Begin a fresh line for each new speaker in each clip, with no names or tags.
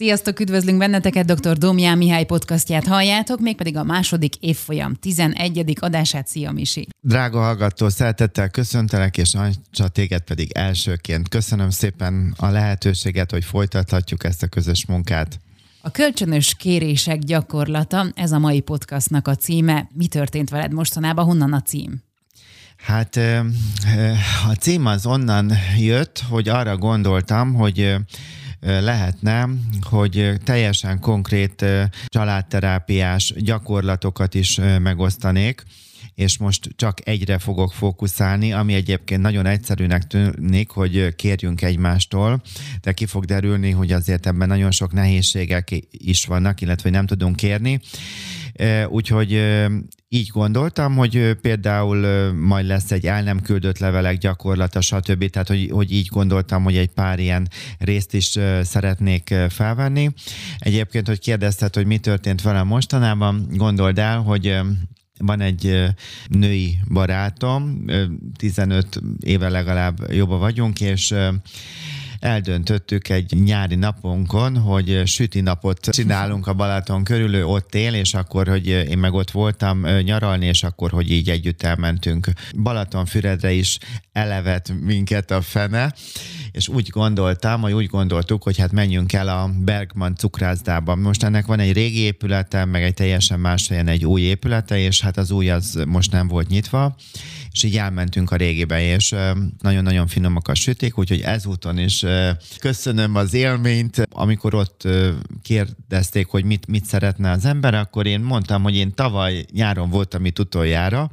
Sziasztok, üdvözlünk benneteket, dr. Domján Mihály podcastját halljátok, mégpedig a második évfolyam 11. adását. Szia, Misi!
Drága hallgató, szeretettel köszöntelek, és Ancsa téged pedig elsőként. Köszönöm szépen a lehetőséget, hogy folytathatjuk ezt a közös munkát.
A kölcsönös kérések gyakorlata, ez a mai podcastnak a címe. Mi történt veled mostanában? Honnan a cím?
Hát a cím az onnan jött, hogy arra gondoltam, hogy lehetne, hogy teljesen konkrét családterápiás gyakorlatokat is megosztanék, és most csak egyre fogok fókuszálni, ami egyébként nagyon egyszerűnek tűnik, hogy kérjünk egymástól, de ki fog derülni, hogy azért ebben nagyon sok nehézségek is vannak, illetve nem tudunk kérni. Úgyhogy így gondoltam, hogy például majd lesz egy el nem küldött levelek gyakorlata, stb. Tehát, hogy, hogy így gondoltam, hogy egy pár ilyen részt is szeretnék felvenni. Egyébként, hogy kérdezted, hogy mi történt velem mostanában, gondold el, hogy van egy női barátom, 15 éve legalább jobban vagyunk, és eldöntöttük egy nyári napunkon, hogy süti napot csinálunk a Balaton körül, ő ott él, és akkor, hogy én meg ott voltam nyaralni, és akkor, hogy így együtt elmentünk Balatonfüredre is elevet minket a fene, és úgy gondoltam, vagy úgy gondoltuk, hogy hát menjünk el a Bergman cukrászdába. Most ennek van egy régi épülete, meg egy teljesen más helyen egy új épülete, és hát az új az most nem volt nyitva, és így elmentünk a régibe, és nagyon-nagyon finomak a süték, úgyhogy ezúton is köszönöm az élményt. Amikor ott kérdezték, hogy mit, mit szeretne az ember, akkor én mondtam, hogy én tavaly nyáron voltam itt utoljára,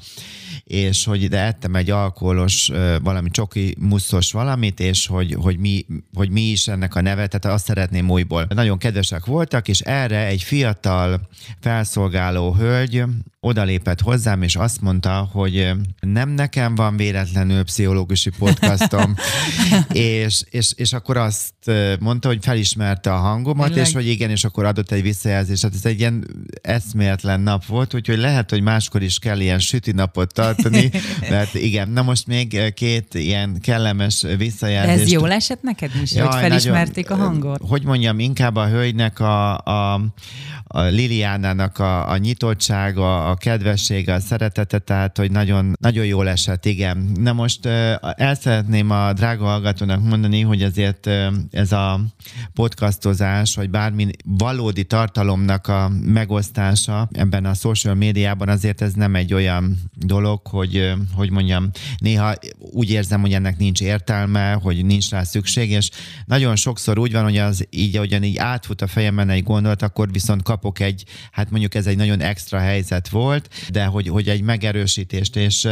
és hogy ide ettem egy alkoholos, valami csoki muszos valamit, és hogy, hogy, mi, hogy mi is ennek a neve, tehát azt szeretném újból. Nagyon kedvesek voltak, és erre egy fiatal felszolgáló hölgy odalépett hozzám, és azt mondta, hogy nem nekem van véletlenül pszichológusi podcastom, és, és, és akkor azt mondta, hogy felismerte a hangomat, Tényleg? és hogy igen, és akkor adott egy visszajelzést. Hát ez egy ilyen eszméletlen nap volt, úgyhogy lehet, hogy máskor is kell ilyen süti napot tartani, mert igen, na most még két ilyen kellemes visszajelzést.
Ez jól esett neked is, Jaj, hogy felismerték nagyon, a hangot?
Hogy mondjam, inkább a hölgynek a, a, a Liliánának a, a nyitottsága, a kedvessége, a szeretete, tehát hogy nagyon, nagyon jól esett, igen. Na most el szeretném a drága hallgatónak mondani, hogy azért ez a podcastozás, vagy bármi valódi tartalomnak a megosztása ebben a social médiában azért ez nem egy olyan dolog, hogy, hogy mondjam, néha úgy érzem, hogy ennek nincs értelme, hogy nincs rá szükség, és nagyon sokszor úgy van, hogy az így, ahogyan így átfut a fejemen egy gondolat, akkor viszont kapok egy, hát mondjuk ez egy nagyon extra helyzet volt, de hogy, hogy egy megerősítést, és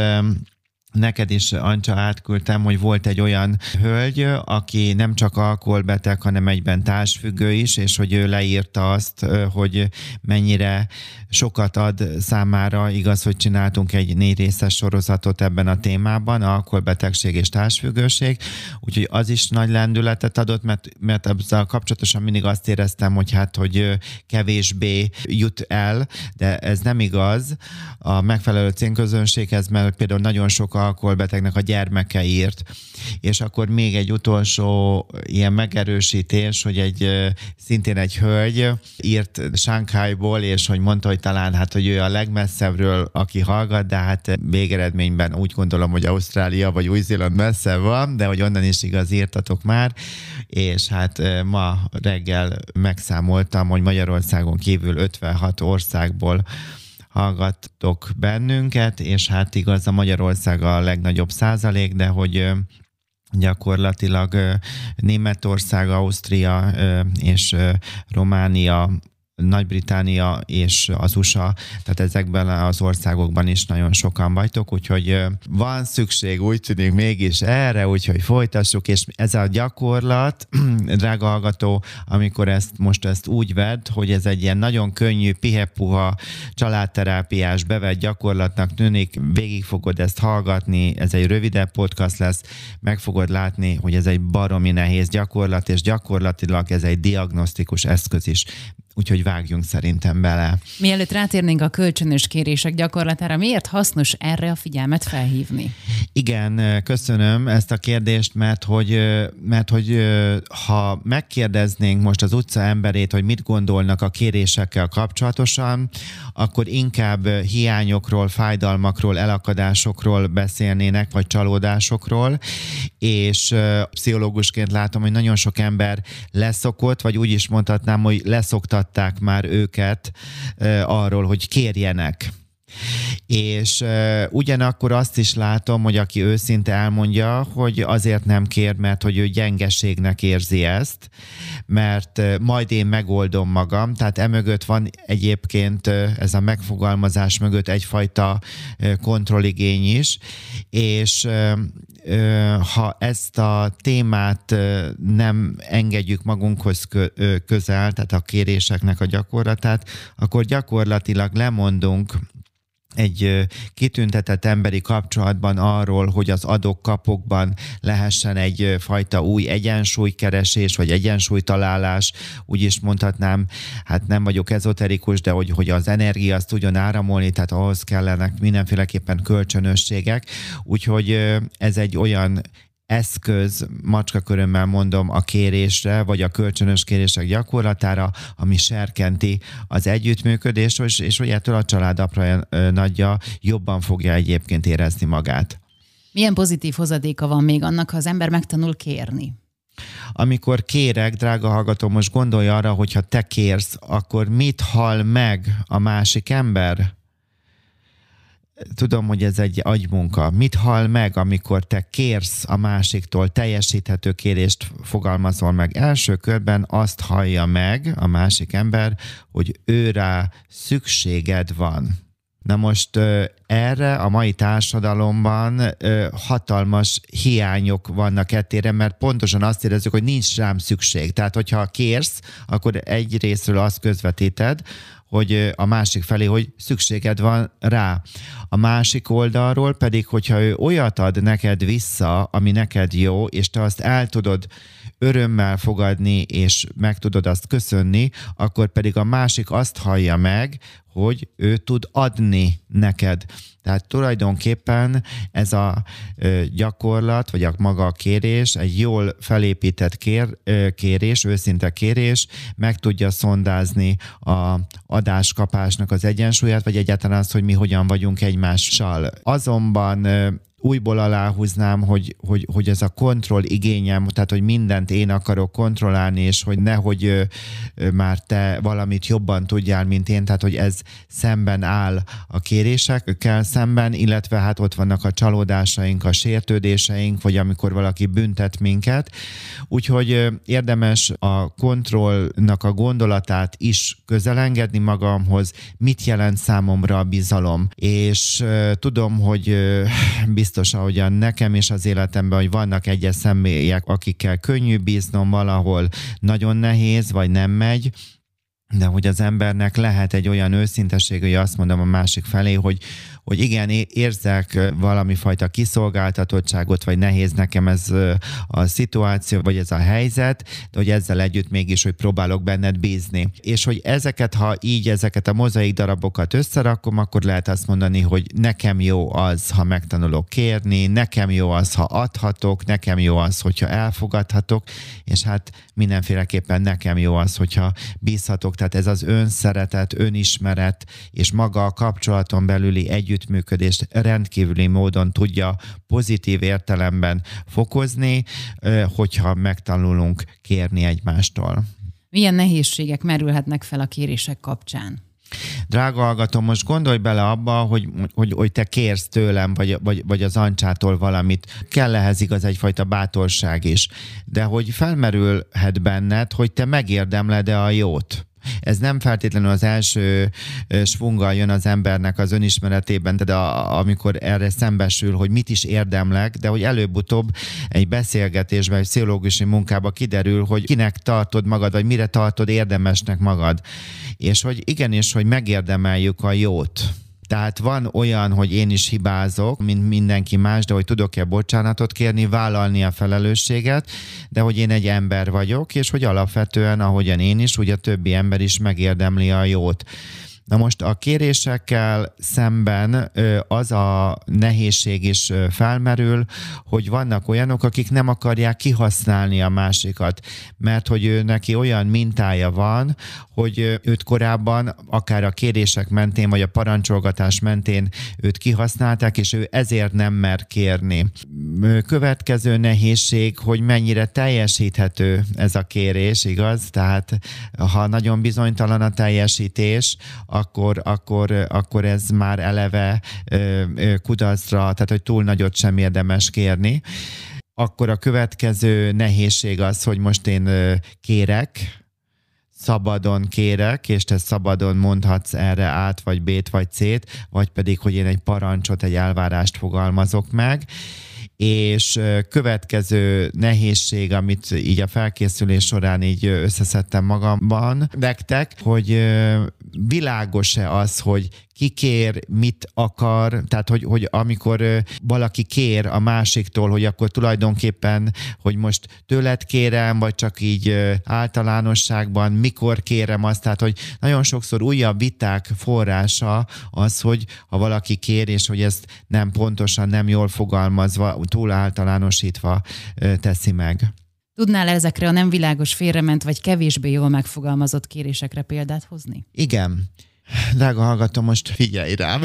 neked is, Ancsa, átküldtem, hogy volt egy olyan hölgy, aki nem csak alkoholbeteg, hanem egyben társfüggő is, és hogy ő leírta azt, hogy mennyire sokat ad számára. Igaz, hogy csináltunk egy négy részes sorozatot ebben a témában, alkoholbetegség és társfüggőség, úgyhogy az is nagy lendületet adott, mert, mert ezzel kapcsolatosan mindig azt éreztem, hogy hát, hogy kevésbé jut el, de ez nem igaz. A megfelelő cénközönséghez, mert például nagyon sok alkoholbetegnek a gyermeke írt. És akkor még egy utolsó ilyen megerősítés, hogy egy szintén egy hölgy írt Sánkhájból, és hogy mondta, hogy talán hát, hogy ő a legmesszebbről, aki hallgat, de hát végeredményben úgy gondolom, hogy Ausztrália vagy Új-Zéland messze van, de hogy onnan is igaz írtatok már, és hát ma reggel megszámoltam, hogy Magyarországon kívül 56 országból hallgattok bennünket, és hát igaz a Magyarország a legnagyobb százalék, de hogy gyakorlatilag Németország, Ausztria és Románia nagy-Británia és az USA, tehát ezekben az országokban is nagyon sokan vagytok, úgyhogy van szükség, úgy tűnik mégis erre, úgyhogy folytassuk, és ez a gyakorlat, drága hallgató, amikor ezt most ezt úgy vedd, hogy ez egy ilyen nagyon könnyű, pihepuha, családterápiás, bevett gyakorlatnak tűnik, végig fogod ezt hallgatni, ez egy rövidebb podcast lesz, meg fogod látni, hogy ez egy baromi nehéz gyakorlat, és gyakorlatilag ez egy diagnosztikus eszköz is úgyhogy vágjunk szerintem bele.
Mielőtt rátérnénk a kölcsönös kérések gyakorlatára, miért hasznos erre a figyelmet felhívni?
Igen, köszönöm ezt a kérdést, mert hogy, mert hogy ha megkérdeznénk most az utca emberét, hogy mit gondolnak a kérésekkel kapcsolatosan, akkor inkább hiányokról, fájdalmakról, elakadásokról beszélnének, vagy csalódásokról, és pszichológusként látom, hogy nagyon sok ember leszokott, vagy úgy is mondhatnám, hogy leszoktatták már őket arról, hogy kérjenek és uh, ugyanakkor azt is látom, hogy aki őszinte elmondja, hogy azért nem kér, mert hogy ő gyengeségnek érzi ezt, mert uh, majd én megoldom magam, tehát emögött van egyébként uh, ez a megfogalmazás mögött egyfajta uh, kontrolligény is, és uh, ha ezt a témát nem engedjük magunkhoz közel, tehát a kéréseknek a gyakorlatát, akkor gyakorlatilag lemondunk egy kitüntetett emberi kapcsolatban arról, hogy az adok-kapokban lehessen egy fajta új egyensúlykeresés, vagy egyensúlytalálás, úgy is mondhatnám, hát nem vagyok ezoterikus, de hogy, hogy az energia azt tudjon áramolni, tehát ahhoz kellenek mindenféleképpen kölcsönösségek, úgyhogy ez egy olyan eszköz, macska körömmel mondom, a kérésre, vagy a kölcsönös kérések gyakorlatára, ami serkenti az együttműködést, és, és hogy ettől a család apra nagyja jobban fogja egyébként érezni magát.
Milyen pozitív hozadéka van még annak, ha az ember megtanul kérni?
Amikor kérek, drága hallgató, most gondolj arra, hogyha te kérsz, akkor mit hall meg a másik ember? Tudom, hogy ez egy agymunka. Mit hall meg, amikor te kérsz a másiktól, teljesíthető kérést fogalmazol meg? Első körben azt hallja meg a másik ember, hogy őrá szükséged van. Na most erre a mai társadalomban hatalmas hiányok vannak ettére, mert pontosan azt érezzük, hogy nincs rám szükség. Tehát, hogyha kérsz, akkor egy részről azt közvetíted, hogy a másik felé, hogy szükséged van rá. A másik oldalról pedig, hogyha ő olyat ad neked vissza, ami neked jó, és te azt el tudod örömmel fogadni, és meg tudod azt köszönni, akkor pedig a másik azt hallja meg, hogy ő tud adni neked. Tehát tulajdonképpen ez a gyakorlat, vagy a maga a kérés, egy jól felépített kér, kérés, őszinte kérés, meg tudja szondázni a adáskapásnak az egyensúlyát, vagy egyáltalán azt, hogy mi hogyan vagyunk egymással. Azonban újból aláhúznám, hogy, hogy, hogy ez a kontroll igényem, tehát hogy mindent én akarok kontrollálni, és hogy nehogy ö, ö, már te valamit jobban tudjál, mint én, tehát hogy ez szemben áll a kérésekkel szemben, illetve hát ott vannak a csalódásaink, a sértődéseink, vagy amikor valaki büntet minket. Úgyhogy ö, érdemes a kontrollnak a gondolatát is közelengedni magamhoz, mit jelent számomra a bizalom. És ö, tudom, hogy ö, biztos ahogyan nekem is az életemben, hogy vannak egyes személyek, akikkel könnyű bíznom valahol, nagyon nehéz, vagy nem megy, de hogy az embernek lehet egy olyan őszinteség, hogy azt mondom a másik felé, hogy hogy igen, érzek valami fajta kiszolgáltatottságot, vagy nehéz nekem ez a szituáció, vagy ez a helyzet, de hogy ezzel együtt mégis, hogy próbálok benned bízni. És hogy ezeket, ha így ezeket a mozaik darabokat összerakom, akkor lehet azt mondani, hogy nekem jó az, ha megtanulok kérni, nekem jó az, ha adhatok, nekem jó az, hogyha elfogadhatok, és hát mindenféleképpen nekem jó az, hogyha bízhatok. Tehát ez az önszeretet, önismeret, és maga a kapcsolaton belüli együtt együttműködést rendkívüli módon tudja pozitív értelemben fokozni, hogyha megtanulunk kérni egymástól.
Milyen nehézségek merülhetnek fel a kérések kapcsán?
Drága hallgatom, most gondolj bele abba, hogy, hogy, hogy te kérsz tőlem, vagy, vagy, vagy az Ancsától valamit. Kell ehhez igaz egyfajta bátorság is. De hogy felmerülhet benned, hogy te megérdemled-e a jót. Ez nem feltétlenül az első svungal jön az embernek az önismeretében, de a, amikor erre szembesül, hogy mit is érdemlek, de hogy előbb-utóbb egy beszélgetésben, egy pszichológusi munkába kiderül, hogy kinek tartod magad, vagy mire tartod érdemesnek magad. És hogy igenis, hogy megérdemeljük a jót Tehát van olyan, hogy én is hibázok, mint mindenki más, de hogy tudok-e bocsánatot kérni, vállalni a felelősséget, de hogy én egy ember vagyok, és hogy alapvetően, ahogyan én is, úgy a többi ember is megérdemli a jót. Na most a kérésekkel szemben az a nehézség is felmerül, hogy vannak olyanok, akik nem akarják kihasználni a másikat, mert hogy ő neki olyan mintája van, hogy őt korábban akár a kérések mentén, vagy a parancsolgatás mentén őt kihasználták, és ő ezért nem mer kérni. Következő nehézség, hogy mennyire teljesíthető ez a kérés, igaz? Tehát ha nagyon bizonytalan a teljesítés, akkor, akkor, akkor ez már eleve kudarcra, tehát hogy túl nagyot sem érdemes kérni. Akkor a következő nehézség az, hogy most én kérek, szabadon kérek, és te szabadon mondhatsz erre át, vagy B-t, vagy C-t, vagy pedig, hogy én egy parancsot, egy elvárást fogalmazok meg, és következő nehézség, amit így a felkészülés során így összeszedtem magamban nektek, hogy világos-e az, hogy ki kér, mit akar, tehát hogy, hogy amikor valaki kér a másiktól, hogy akkor tulajdonképpen, hogy most tőled kérem, vagy csak így általánosságban, mikor kérem azt, tehát hogy nagyon sokszor újabb viták forrása az, hogy ha valaki kér, és hogy ezt nem pontosan, nem jól fogalmazva, túl általánosítva teszi meg.
Tudnál ezekre a nem világos félrement vagy kevésbé jól megfogalmazott kérésekre példát hozni?
Igen. Drága hallgató, most figyelj rám.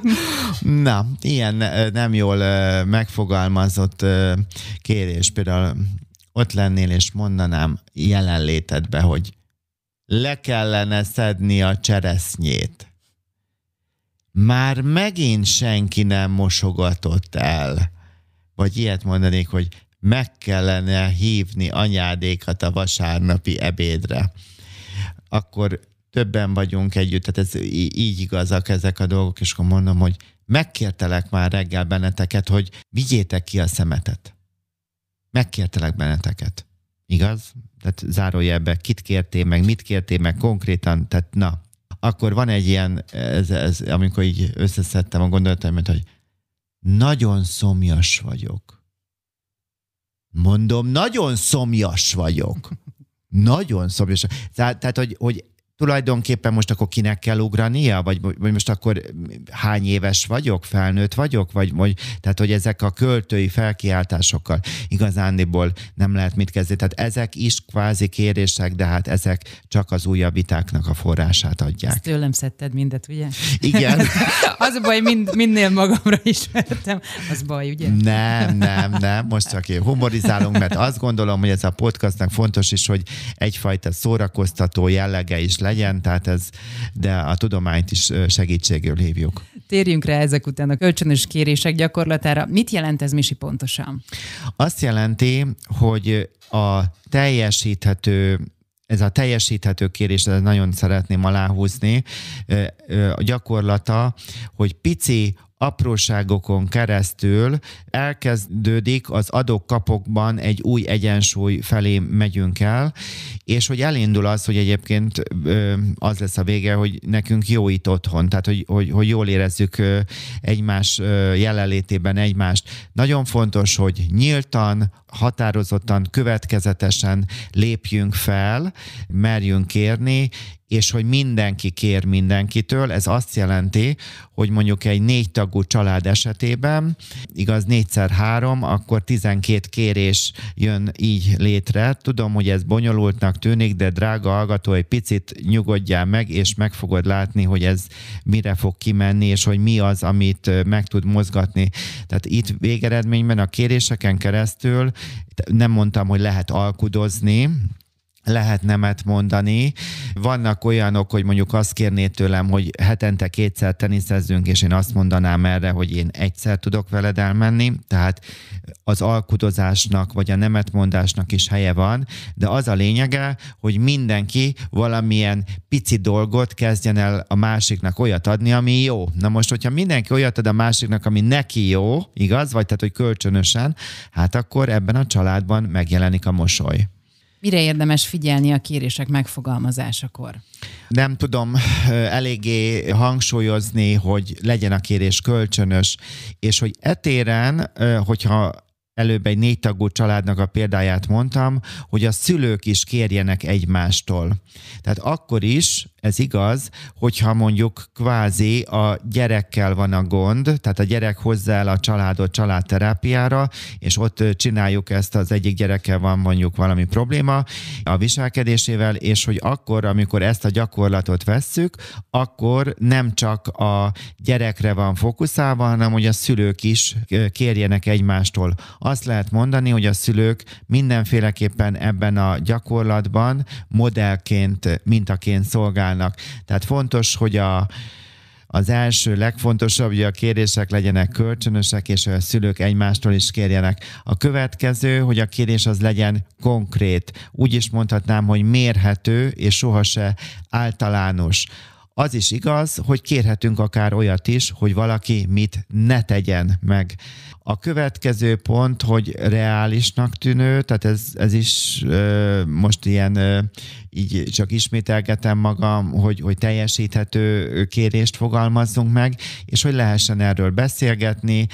Na, ilyen nem jól megfogalmazott kérés, például ott lennél és mondanám jelenlétedbe, hogy le kellene szedni a cseresznyét. Már megint senki nem mosogatott el. Vagy ilyet mondanék, hogy meg kellene hívni anyádékat a vasárnapi ebédre. Akkor többen vagyunk együtt, tehát ez így igazak ezek a dolgok, és akkor mondom, hogy megkértelek már reggel benneteket, hogy vigyétek ki a szemetet. Megkértelek benneteket. Igaz? Tehát zárójelbe, kit kértél meg, mit kértél meg konkrétan, tehát na. Akkor van egy ilyen, ez, ez, amikor így összeszedtem a gondolataimat, hogy nagyon szomjas vagyok. Mondom, nagyon szomjas vagyok. Nagyon szomjas. Tehát, tehát hogy, hogy tulajdonképpen most akkor kinek kell ugrania, vagy, vagy most akkor hány éves vagyok, felnőtt vagyok, vagy, vagy tehát hogy ezek a költői felkiáltásokkal igazándiból nem lehet mit kezdeni. Tehát ezek is kvázi kérések, de hát ezek csak az újabb vitáknak a forrását adják. Ezt
tőlem szedted mindet, ugye?
Igen.
az a baj, mind, minél magamra ismertem, az baj, ugye?
Nem, nem, nem, most csak én humorizálunk, mert azt gondolom, hogy ez a podcastnak fontos is, hogy egyfajta szórakoztató jellege is legyen, tehát ez, de a tudományt is segítségül hívjuk.
Térjünk rá ezek után a kölcsönös kérések gyakorlatára. Mit jelent ez, Misi, pontosan?
Azt jelenti, hogy a teljesíthető ez a teljesíthető kérés, ez nagyon szeretném aláhúzni, a gyakorlata, hogy pici apróságokon keresztül elkezdődik az adok-kapokban egy új egyensúly felé megyünk el, és hogy elindul az, hogy egyébként az lesz a vége, hogy nekünk jó itt otthon, tehát hogy, hogy, hogy jól érezzük egymás jelenlétében egymást. Nagyon fontos, hogy nyíltan, határozottan, következetesen lépjünk fel, merjünk kérni, és hogy mindenki kér mindenkitől, ez azt jelenti, hogy mondjuk egy négy tagú család esetében, igaz négyszer három, akkor 12 kérés jön így létre. Tudom, hogy ez bonyolultnak tűnik, de drága hallgató, egy picit nyugodjál meg, és meg fogod látni, hogy ez mire fog kimenni, és hogy mi az, amit meg tud mozgatni. Tehát itt végeredményben a kéréseken keresztül nem mondtam, hogy lehet alkudozni, lehet nemet mondani. Vannak olyanok, hogy mondjuk azt kérné tőlem, hogy hetente kétszer teniszezzünk, és én azt mondanám erre, hogy én egyszer tudok veled elmenni, tehát az alkudozásnak, vagy a nemetmondásnak is helye van, de az a lényege, hogy mindenki valamilyen pici dolgot kezdjen el a másiknak olyat adni, ami jó. Na most, hogyha mindenki olyat ad a másiknak, ami neki jó, igaz? Vagy tehát, hogy kölcsönösen, hát akkor ebben a családban megjelenik a mosoly.
Mire érdemes figyelni a kérések megfogalmazásakor?
Nem tudom eléggé hangsúlyozni, hogy legyen a kérés kölcsönös, és hogy etéren, hogyha előbb egy négy tagú családnak a példáját mondtam, hogy a szülők is kérjenek egymástól. Tehát akkor is ez igaz, hogyha mondjuk kvázi a gyerekkel van a gond, tehát a gyerek hozzá el a családot családterápiára, és ott csináljuk ezt, az egyik gyerekkel van mondjuk valami probléma a viselkedésével, és hogy akkor, amikor ezt a gyakorlatot vesszük, akkor nem csak a gyerekre van fókuszálva, hanem hogy a szülők is kérjenek egymástól. Azt lehet mondani, hogy a szülők mindenféleképpen ebben a gyakorlatban modellként, mintaként szolgálnak válnak. Tehát fontos, hogy a, az első, legfontosabb, hogy a kérések legyenek kölcsönösek, és a szülők egymástól is kérjenek. A következő, hogy a kérés az legyen konkrét. Úgy is mondhatnám, hogy mérhető, és sohasem általános. Az is igaz, hogy kérhetünk akár olyat is, hogy valaki mit ne tegyen meg. A következő pont, hogy reálisnak tűnő, tehát ez, ez is ö, most ilyen ö, így csak ismételgetem magam, hogy, hogy teljesíthető kérést fogalmazzunk meg, és hogy lehessen erről beszélgetni,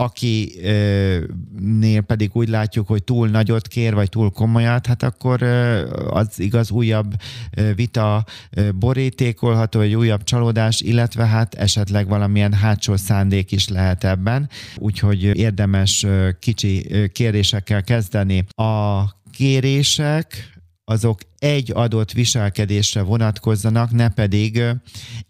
akinél pedig úgy látjuk, hogy túl nagyot kér, vagy túl komolyat, hát akkor az igaz újabb vita borítékolható, vagy újabb csalódás, illetve hát esetleg valamilyen hátsó szándék is lehet ebben. Úgyhogy érdemes kicsi kérésekkel kezdeni. A kérések azok egy adott viselkedésre vonatkozzanak, ne pedig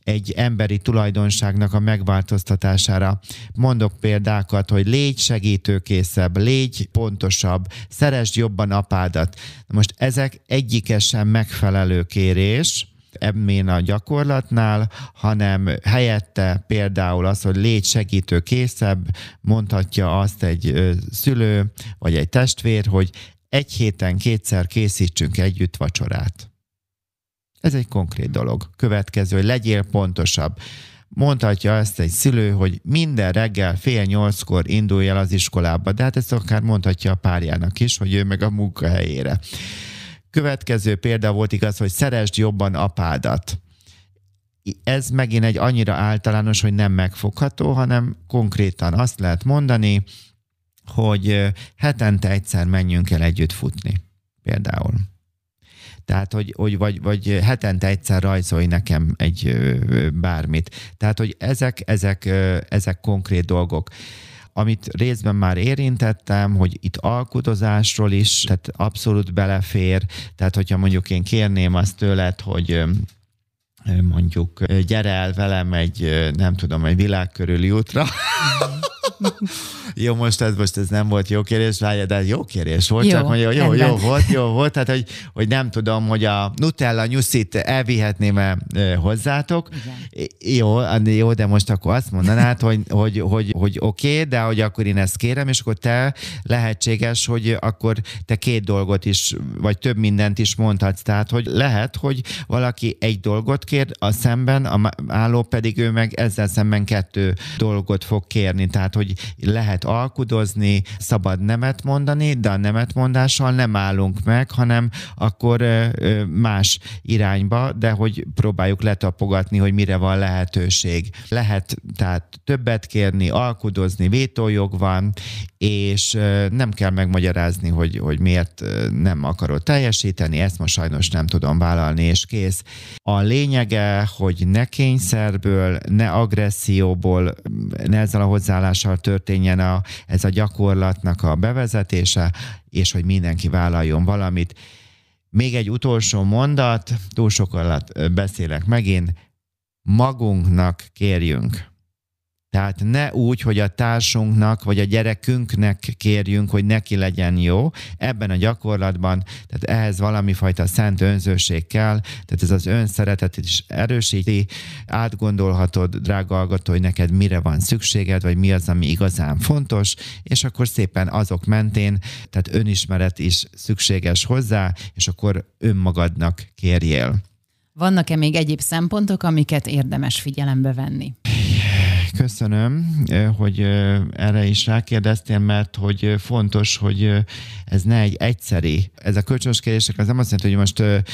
egy emberi tulajdonságnak a megváltoztatására. Mondok példákat, hogy légy segítőkészebb, légy pontosabb, szeresd jobban apádat. Most ezek egyike sem megfelelő kérés, ebben a gyakorlatnál, hanem helyette például az, hogy légy segítő készebb, mondhatja azt egy szülő vagy egy testvér, hogy egy héten kétszer készítsünk együtt vacsorát. Ez egy konkrét dolog. Következő, hogy legyél pontosabb. Mondhatja ezt egy szülő, hogy minden reggel fél nyolckor indulj el az iskolába, de hát ezt akár mondhatja a párjának is, hogy ő meg a munkahelyére. Következő példa volt igaz, hogy szeresd jobban apádat. Ez megint egy annyira általános, hogy nem megfogható, hanem konkrétan azt lehet mondani, hogy hetente egyszer menjünk el együtt futni, például. Tehát, hogy, hogy vagy, vagy hetente egyszer rajzolj nekem egy bármit. Tehát, hogy ezek, ezek, ezek konkrét dolgok amit részben már érintettem, hogy itt alkudozásról is, tehát abszolút belefér, tehát hogyha mondjuk én kérném azt tőled, hogy mondjuk gyere el velem egy, nem tudom, egy világkörüli útra, jó, most ez, most ez nem volt jó kérés, várja, de jó kérés volt, jó, csak mondja, jó, jó, jó volt, jó volt, tehát hogy, hogy nem tudom, hogy a Nutella nyuszit elvihetném-e hozzátok. Igen. Jó, jó, de most akkor azt mondanád, hogy, hogy, hogy, hogy oké, okay, de hogy akkor én ezt kérem, és akkor te lehetséges, hogy akkor te két dolgot is, vagy több mindent is mondhatsz. Tehát, hogy lehet, hogy valaki egy dolgot kér, a szemben, a álló pedig ő meg ezzel szemben kettő dolgot fog kérni. Tehát, hogy lehet alkudozni, szabad nemet mondani, de a nemet mondással nem állunk meg, hanem akkor más irányba, de hogy próbáljuk letapogatni, hogy mire van lehetőség. Lehet tehát többet kérni, alkudozni, vétójog van, és nem kell megmagyarázni, hogy, hogy miért nem akarod teljesíteni, ezt most sajnos nem tudom vállalni, és kész. A lényege, hogy ne kényszerből, ne agresszióból, ne ezzel a hozzáállással történjen a, ez a gyakorlatnak a bevezetése, és hogy mindenki vállaljon valamit. Még egy utolsó mondat, túl sokat beszélek megint, magunknak kérjünk. Tehát ne úgy, hogy a társunknak vagy a gyerekünknek kérjünk, hogy neki legyen jó. Ebben a gyakorlatban, tehát ehhez valami fajta szent önzőség kell, tehát ez az önszeretetet is erősíti. Átgondolhatod, drága hallgató, hogy neked mire van szükséged, vagy mi az, ami igazán fontos, és akkor szépen azok mentén, tehát önismeret is szükséges hozzá, és akkor önmagadnak kérjél.
Vannak-e még egyéb szempontok, amiket érdemes figyelembe venni?
Köszönöm, hogy erre is rákérdeztél, mert hogy fontos, hogy ez ne egy egyszeri. Ez a kölcsönös kérdések az nem azt jelenti, hogy most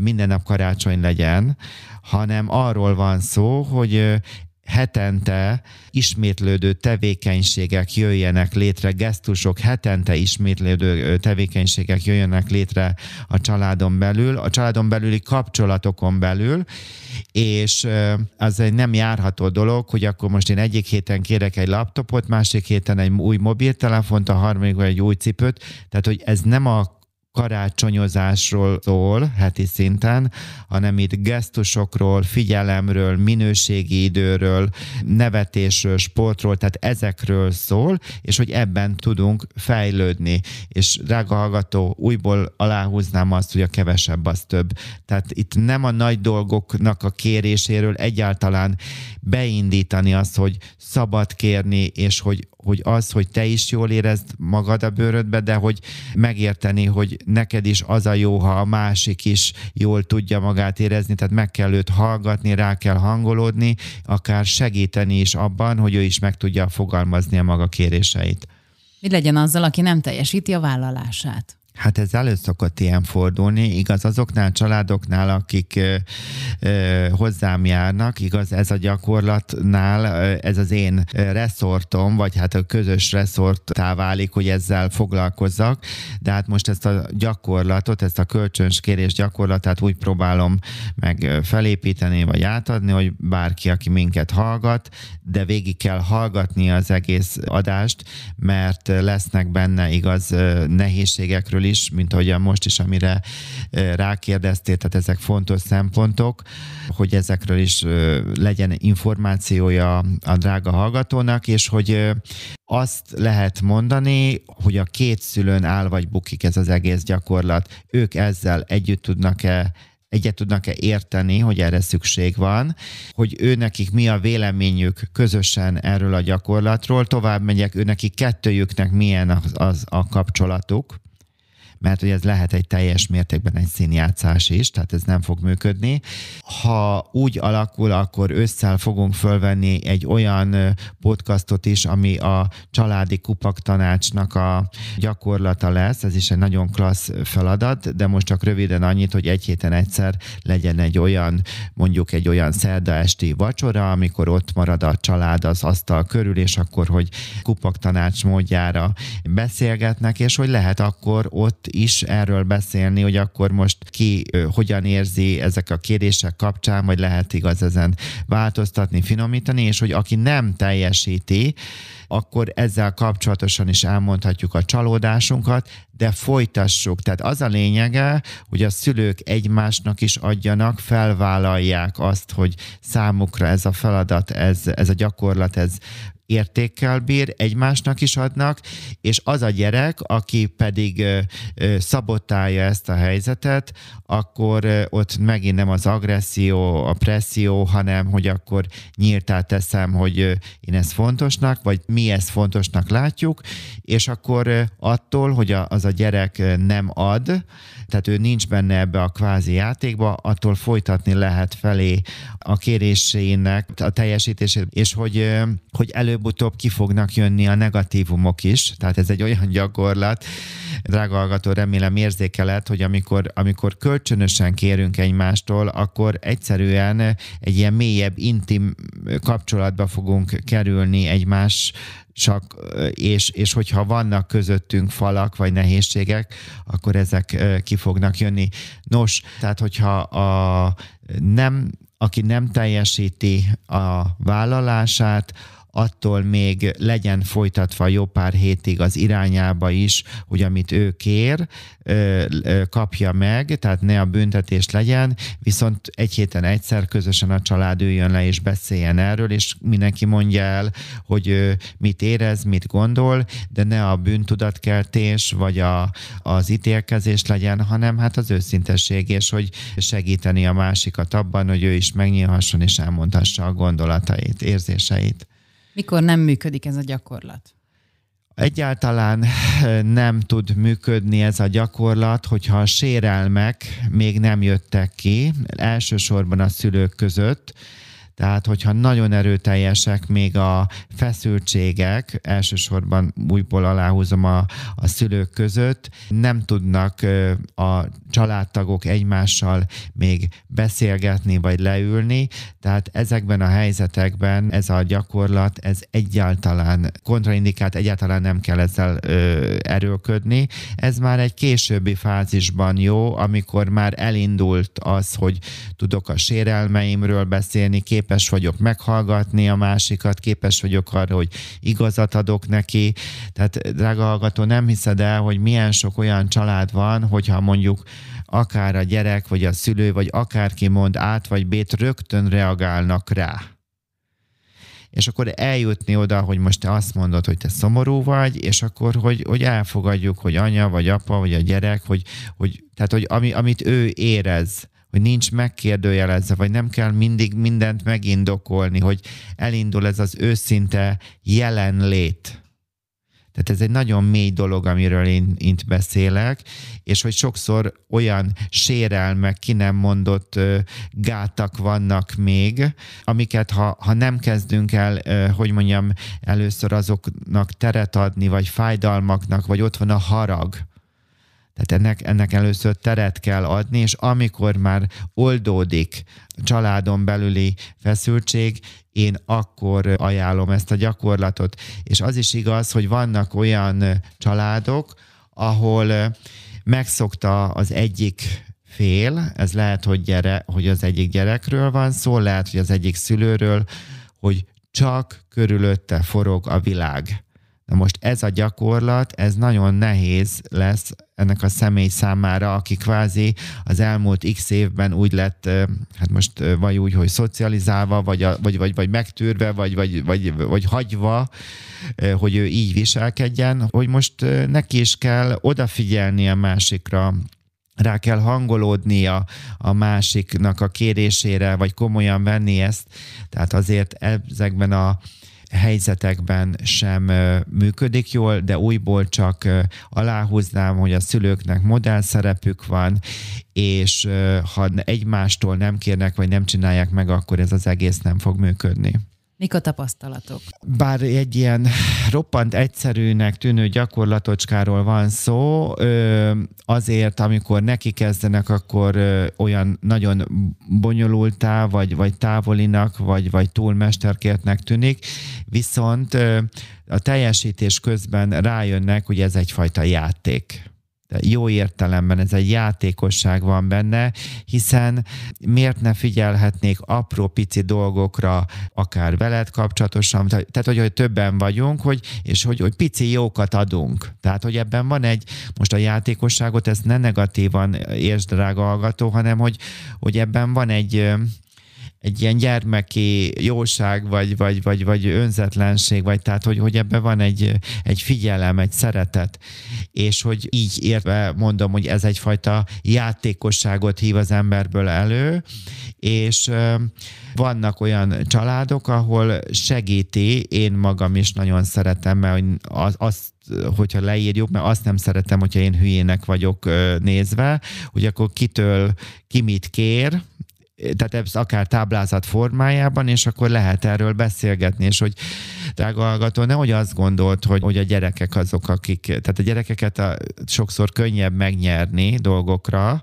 minden nap karácsony legyen, hanem arról van szó, hogy hetente ismétlődő tevékenységek jöjjenek létre, gesztusok hetente ismétlődő tevékenységek jöjjenek létre a családon belül, a családon belüli kapcsolatokon belül, és az egy nem járható dolog, hogy akkor most én egyik héten kérek egy laptopot, másik héten egy új mobiltelefont, a harmadik egy új cipőt, tehát hogy ez nem a karácsonyozásról szól heti szinten, hanem itt gesztusokról, figyelemről, minőségi időről, nevetésről, sportról, tehát ezekről szól, és hogy ebben tudunk fejlődni. És drága hallgató, újból aláhúznám azt, hogy a kevesebb az több. Tehát itt nem a nagy dolgoknak a kéréséről egyáltalán beindítani azt, hogy szabad kérni, és hogy hogy az, hogy te is jól érezd magad a bőrödbe, de hogy megérteni, hogy neked is az a jó, ha a másik is jól tudja magát érezni, tehát meg kell őt hallgatni, rá kell hangolódni, akár segíteni is abban, hogy ő is meg tudja fogalmazni a maga kéréseit.
Mi legyen azzal, aki nem teljesíti a vállalását?
Hát ez elő szokott ilyen fordulni, igaz azoknál családoknál, akik ö, ö, hozzám járnak, igaz ez a gyakorlatnál, ö, ez az én reszortom, vagy hát a közös reszorttá válik, hogy ezzel foglalkozzak, de hát most ezt a gyakorlatot, ezt a kölcsönös kérés gyakorlatát úgy próbálom meg felépíteni, vagy átadni, hogy bárki, aki minket hallgat, de végig kell hallgatni az egész adást, mert lesznek benne igaz nehézségekről is, is, mint ahogyan most is, amire rákérdeztél, tehát ezek fontos szempontok, hogy ezekről is legyen információja a drága hallgatónak, és hogy azt lehet mondani, hogy a két szülőn áll vagy bukik ez az egész gyakorlat. Ők ezzel együtt tudnak-e egyet tudnak-e érteni, hogy erre szükség van, hogy ő nekik mi a véleményük közösen erről a gyakorlatról, tovább megyek, ő nekik kettőjüknek milyen az, az a kapcsolatuk, mert hogy ez lehet egy teljes mértékben egy színjátszás is, tehát ez nem fog működni. Ha úgy alakul, akkor ősszel fogunk fölvenni egy olyan podcastot is, ami a családi kupak tanácsnak a gyakorlata lesz, ez is egy nagyon klassz feladat, de most csak röviden annyit, hogy egy héten egyszer legyen egy olyan, mondjuk egy olyan szerda esti vacsora, amikor ott marad a család az asztal körül, és akkor, hogy kupak tanács módjára beszélgetnek, és hogy lehet akkor ott is erről beszélni, hogy akkor most ki hogyan érzi ezek a kérdések kapcsán, vagy lehet igaz ezen változtatni, finomítani, és hogy aki nem teljesíti, akkor ezzel kapcsolatosan is elmondhatjuk a csalódásunkat, de folytassuk. Tehát az a lényege, hogy a szülők egymásnak is adjanak, felvállalják azt, hogy számukra ez a feladat, ez, ez a gyakorlat, ez értékkel bír, egymásnak is adnak, és az a gyerek, aki pedig szabotálja ezt a helyzetet, akkor ott megint nem az agresszió, a presszió, hanem hogy akkor nyíltá teszem, hogy én ezt fontosnak, vagy mi ezt fontosnak látjuk, és akkor attól, hogy az a gyerek nem ad, tehát ő nincs benne ebbe a kvázi játékba, attól folytatni lehet felé a kérésének a teljesítését, és hogy, hogy előbb-utóbb ki fognak jönni a negatívumok is, tehát ez egy olyan gyakorlat, drága hallgató, remélem érzékelet, hogy amikor, amikor kölcsönösen kérünk egymástól, akkor egyszerűen egy ilyen mélyebb, intim kapcsolatba fogunk kerülni egymás csak, és, és hogyha vannak közöttünk falak vagy nehézségek, akkor ezek ki fognak jönni. Nos, tehát hogyha a nem, aki nem teljesíti a vállalását, attól még legyen folytatva jó pár hétig az irányába is, hogy amit ő kér, kapja meg, tehát ne a büntetés legyen, viszont egy héten egyszer közösen a család üljön le és beszéljen erről, és mindenki mondja el, hogy mit érez, mit gondol, de ne a bűntudatkeltés vagy a, az ítélkezés legyen, hanem hát az őszintesség, és hogy segíteni a másikat abban, hogy ő is megnyílhasson és elmondhassa a gondolatait, érzéseit.
Mikor nem működik ez a gyakorlat?
Egyáltalán nem tud működni ez a gyakorlat, hogyha a sérelmek még nem jöttek ki, elsősorban a szülők között, Tehát, hogyha nagyon erőteljesek még a feszültségek, elsősorban újból aláhúzom a, a szülők között, nem tudnak a családtagok egymással még beszélgetni vagy leülni, tehát ezekben a helyzetekben ez a gyakorlat, ez egyáltalán kontraindikált, egyáltalán nem kell ezzel ö, erőlködni. Ez már egy későbbi fázisban jó, amikor már elindult az, hogy tudok a sérelmeimről beszélni, képes vagyok meghallgatni a másikat, képes vagyok arra, hogy igazat adok neki. Tehát, drága hallgató, nem hiszed el, hogy milyen sok olyan család van, hogyha mondjuk akár a gyerek, vagy a szülő, vagy akárki mond át, vagy bét, rögtön reagálnak rá és akkor eljutni oda, hogy most te azt mondod, hogy te szomorú vagy, és akkor, hogy, hogy elfogadjuk, hogy anya, vagy apa, vagy a gyerek, hogy, hogy tehát, hogy ami, amit ő érez, hogy nincs megkérdőjelezve, vagy nem kell mindig mindent megindokolni, hogy elindul ez az őszinte jelenlét. Tehát ez egy nagyon mély dolog, amiről én itt beszélek, és hogy sokszor olyan sérelmek, ki nem mondott gátak vannak még, amiket ha, ha nem kezdünk el, hogy mondjam, először azoknak teret adni, vagy fájdalmaknak, vagy ott van a harag, tehát ennek, ennek először teret kell adni, és amikor már oldódik családon belüli feszültség, én akkor ajánlom ezt a gyakorlatot. És az is igaz, hogy vannak olyan családok, ahol megszokta az egyik fél, ez lehet, hogy, gyere, hogy az egyik gyerekről van szó, lehet, hogy az egyik szülőről, hogy csak körülötte forog a világ. Na most ez a gyakorlat, ez nagyon nehéz lesz ennek a személy számára, aki kvázi az elmúlt x évben úgy lett, hát most vagy úgy, hogy szocializálva, vagy, vagy, vagy, vagy megtűrve, vagy, vagy, vagy, vagy hagyva, hogy ő így viselkedjen, hogy most neki is kell odafigyelni a másikra, rá kell hangolódnia a másiknak a kérésére, vagy komolyan venni ezt. Tehát azért ezekben a helyzetekben sem működik jól, de újból csak aláhúznám, hogy a szülőknek modellszerepük van, és ha egymástól nem kérnek, vagy nem csinálják meg, akkor ez az egész nem fog működni.
Mik a tapasztalatok?
Bár egy ilyen roppant egyszerűnek tűnő gyakorlatocskáról van szó, azért, amikor neki kezdenek, akkor olyan nagyon bonyolultá, vagy, vagy távolinak, vagy, vagy túlmesterkértnek tűnik, viszont a teljesítés közben rájönnek, hogy ez egyfajta játék jó értelemben ez egy játékosság van benne, hiszen miért ne figyelhetnék apró pici dolgokra, akár veled kapcsolatosan, tehát hogy, hogy többen vagyunk, hogy, és hogy, hogy pici jókat adunk. Tehát, hogy ebben van egy, most a játékosságot, ezt ne negatívan értsd, drága hallgató, hanem hogy, hogy ebben van egy, egy ilyen gyermeki jóság, vagy, vagy, vagy, vagy önzetlenség, vagy tehát, hogy, hogy ebben van egy, egy figyelem, egy szeretet, és hogy így érve mondom, hogy ez egyfajta játékosságot hív az emberből elő, és vannak olyan családok, ahol segíti, én magam is nagyon szeretem, mert az, azt hogyha leírjuk, mert azt nem szeretem, hogyha én hülyének vagyok nézve, hogy akkor kitől ki mit kér, tehát ez akár táblázat formájában, és akkor lehet erről beszélgetni, és hogy drága hallgató, nehogy azt gondolt, hogy, hogy a gyerekek azok, akik, tehát a gyerekeket a, sokszor könnyebb megnyerni dolgokra,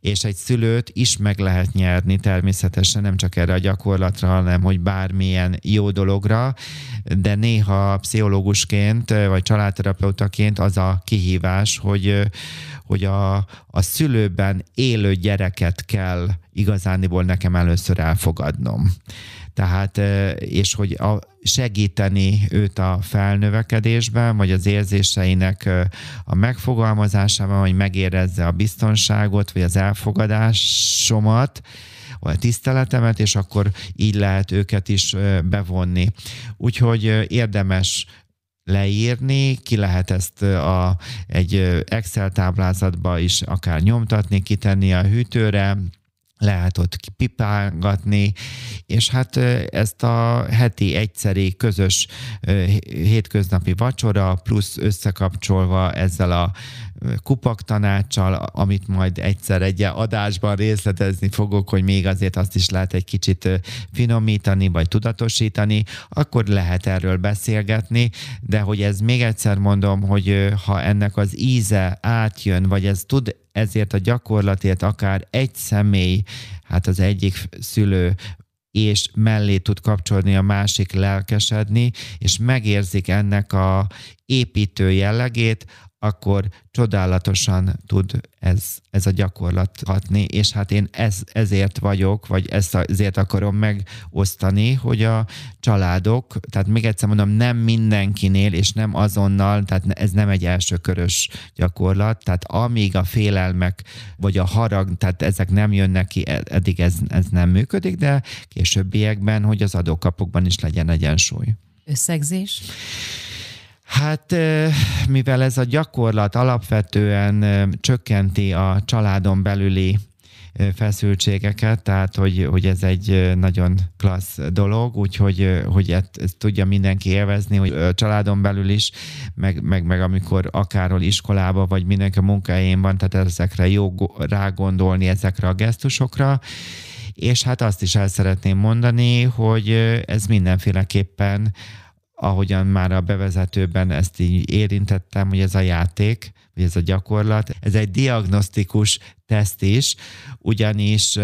és egy szülőt is meg lehet nyerni természetesen, nem csak erre a gyakorlatra, hanem hogy bármilyen jó dologra, de néha pszichológusként vagy családterapeutaként az a kihívás, hogy, hogy a, a szülőben élő gyereket kell igazániból nekem először elfogadnom. Tehát, és hogy a, segíteni őt a felnövekedésben, vagy az érzéseinek a megfogalmazásában, hogy megérezze a biztonságot, vagy az elfogadásomat, vagy a tiszteletemet, és akkor így lehet őket is bevonni. Úgyhogy érdemes leírni, ki lehet ezt a, egy Excel táblázatba is akár nyomtatni, kitenni a hűtőre, lehet ott pipálgatni, és hát ezt a heti egyszeri közös hétköznapi vacsora, plusz összekapcsolva ezzel a kupak tanácsal, amit majd egyszer egy adásban részletezni fogok, hogy még azért azt is lehet egy kicsit finomítani, vagy tudatosítani, akkor lehet erről beszélgetni, de hogy ez még egyszer mondom, hogy ha ennek az íze átjön, vagy ez tud ezért a gyakorlatért akár egy személy, hát az egyik szülő és mellé tud kapcsolni a másik lelkesedni, és megérzik ennek a építő jellegét, akkor csodálatosan tud ez, ez a gyakorlat hatni, és hát én ez, ezért vagyok, vagy ezt ezért akarom megosztani, hogy a családok, tehát még egyszer mondom, nem mindenkinél, és nem azonnal, tehát ez nem egy elsőkörös gyakorlat, tehát amíg a félelmek, vagy a harag, tehát ezek nem jönnek ki, e, eddig ez, ez nem működik, de későbbiekben, hogy az adókapokban is legyen egyensúly.
Összegzés?
Hát mivel ez a gyakorlat alapvetően csökkenti a családon belüli feszültségeket, tehát hogy, hogy ez egy nagyon klassz dolog, úgyhogy hogy ezt, tudja mindenki élvezni, hogy a családon belül is, meg, meg, meg amikor akárhol iskolába, vagy mindenki a munkahelyén van, tehát ezekre jó rágondolni, ezekre a gesztusokra, és hát azt is el szeretném mondani, hogy ez mindenféleképpen ahogyan már a bevezetőben ezt így érintettem, hogy ez a játék, vagy ez a gyakorlat, ez egy diagnosztikus teszt is, ugyanis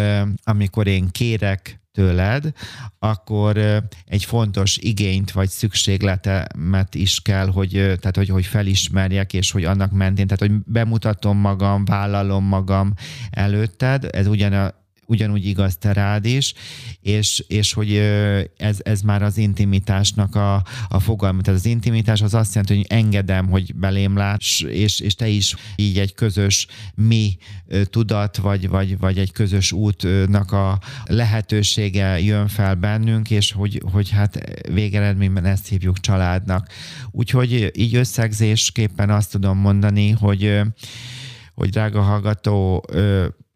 amikor én kérek tőled, akkor egy fontos igényt vagy szükségletemet is kell, hogy, tehát hogy, hogy felismerjek, és hogy annak mentén, tehát hogy bemutatom magam, vállalom magam előtted, ez ugyan a ugyanúgy igaz te rád is, és, és hogy ez, ez már az intimitásnak a, a fogalma. Tehát az intimitás az azt jelenti, hogy engedem, hogy belém láts, és, és te is így egy közös mi tudat, vagy, vagy, vagy egy közös útnak a lehetősége jön fel bennünk, és hogy, hogy hát végeredményben ezt hívjuk családnak. Úgyhogy így összegzésképpen azt tudom mondani, hogy hogy drága hallgató,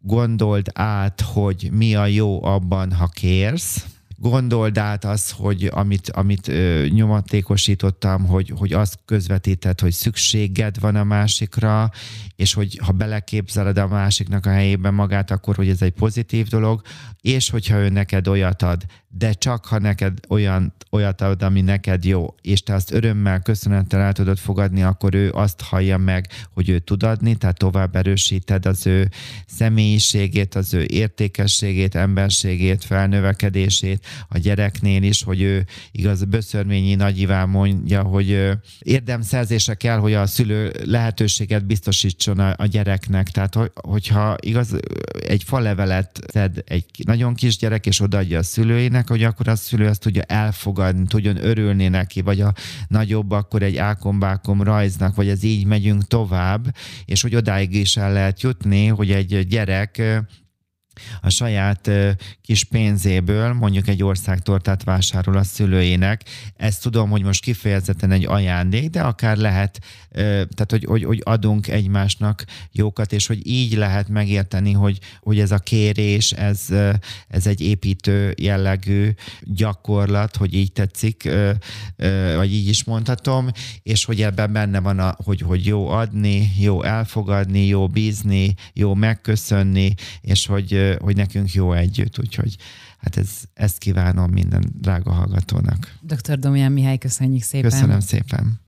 gondold át, hogy mi a jó abban, ha kérsz, gondold át az, hogy amit, amit ö, nyomatékosítottam, hogy, hogy azt közvetített, hogy szükséged van a másikra, és hogy ha beleképzeled a másiknak a helyében magát, akkor hogy ez egy pozitív dolog, és hogyha ő neked olyat ad, de csak ha neked olyan, olyat ad, ami neked jó, és te azt örömmel, köszönettel el tudod fogadni, akkor ő azt hallja meg, hogy ő tud adni, tehát tovább erősíted az ő személyiségét, az ő értékességét, emberségét, felnövekedését a gyereknél is, hogy ő igaz, Böszörményi Nagyiván mondja, hogy érdemszerzése kell, hogy a szülő lehetőséget biztosítson a, a gyereknek. Tehát, hogyha igaz, egy falevelet szed egy nagyon kis gyerek, és odaadja a szülőinek, gyermeknek, hogy akkor a szülő azt tudja elfogadni, tudjon örülni neki, vagy a nagyobb akkor egy ákombákom rajznak, vagy ez így megyünk tovább, és hogy odáig is el lehet jutni, hogy egy gyerek a saját kis pénzéből mondjuk egy országtortát vásárol a szülőjének. Ezt tudom, hogy most kifejezetten egy ajándék, de akár lehet, tehát hogy, hogy, hogy adunk egymásnak jókat, és hogy így lehet megérteni, hogy, hogy ez a kérés, ez, ez egy építő jellegű gyakorlat, hogy így tetszik, vagy így is mondhatom, és hogy ebben benne van, a, hogy, hogy jó adni, jó elfogadni, jó bízni, jó megköszönni, és hogy, hogy nekünk jó együtt, úgyhogy hát ez, ezt kívánom minden drága hallgatónak.
Dr. Domján Mihály, köszönjük szépen.
Köszönöm szépen.